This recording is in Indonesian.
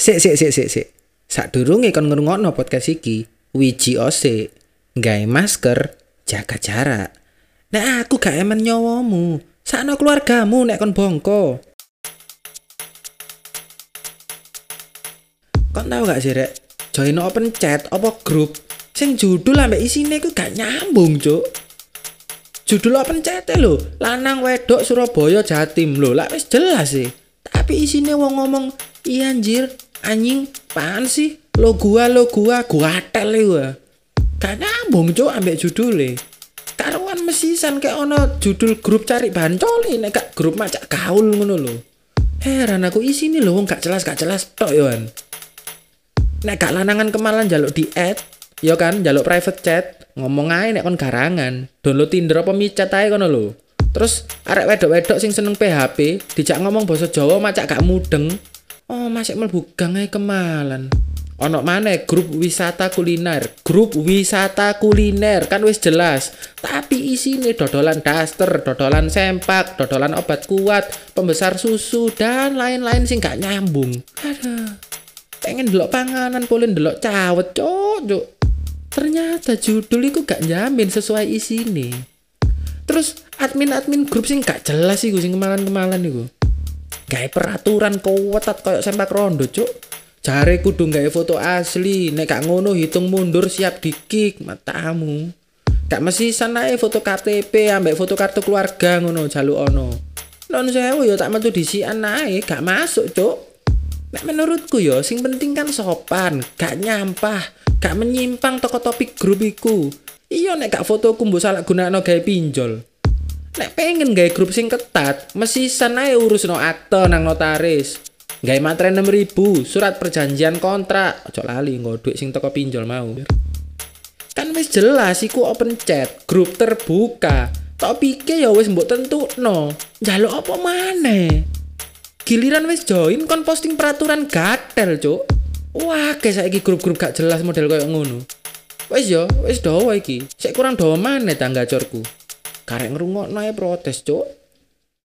Sik sik sik sik sik. Sadurunge kon ngrungokno podcast iki, wiji ose, gawe masker, jaga jarak. Nek aku gak emen nyawamu, sakno keluargamu nek kon bongko. Kon tau gak sih rek? Join open chat apa grup sing judul ambek isine ku gak nyambung, Cuk. Judul open chat lho, lanang wedok Surabaya Jatim lho, lah wis jelas sih. Tapi isine wong ngomong, "Iya anjir, anjing, pan sih? Lo gua lo gua, gua tel gua." Gak nyambung, Cuk, ambek judule. Karuan mesisan kayak ono judul grup cari bahan coli nek grup macak gaul ngono lho. Heran aku isine lho wong gak jelas gak jelas tok yoan nek gak lanangan kemalan jaluk di add ya kan jaluk private chat ngomong aja nek kon garangan download Tinder apa micat aja kono lho terus arek wedok-wedok sing seneng PHP dijak ngomong bahasa Jawa macak gak mudeng oh masih mlebu gang ae kemalan. Ono mana grup wisata kuliner. Grup wisata kuliner. Kan wis jelas. Tapi isine dodolan daster dodolan sempak dodolan obat kuat pembesar susu dan lain-lain sing gak nyambung. Aduh pengen delok panganan polin delok cawet cok ternyata judul itu gak jamin sesuai isi ini terus admin-admin grup sing gak jelas sih sing kemalan-kemalan itu gak peraturan ketat kayak sempak rondo cok jare kudu gak foto asli. Nek gak ngono hitung mundur siap dikik matamu. Gak mesti sana foto KTP ambek foto kartu keluarga ngono jaluk ono. Non sewu ya tak metu disian naik gak masuk cok Nek menurutku yo, sing penting kan sopan, gak nyampah, gak menyimpang toko topik grup iku. Iya nek gak fotoku mbok salah gunakno gawe pinjol. Nek pengen gawe grup sing ketat, mesisan ae urus no akte nang notaris. Gawe materai 6000, surat perjanjian kontrak. Ojo lali nggo sing toko pinjol mau. Kan wis jelas iku open chat, grup terbuka. Topike ya wis mbok tentukno. Njaluk apa maneh? giliran wis join kon posting peraturan gatel cuk wah kayak saiki grup-grup gak jelas model kayak ngono wis yo wis dawa iki sik kurang dawa mana tangga corku karek ngrungokno ae protes cuk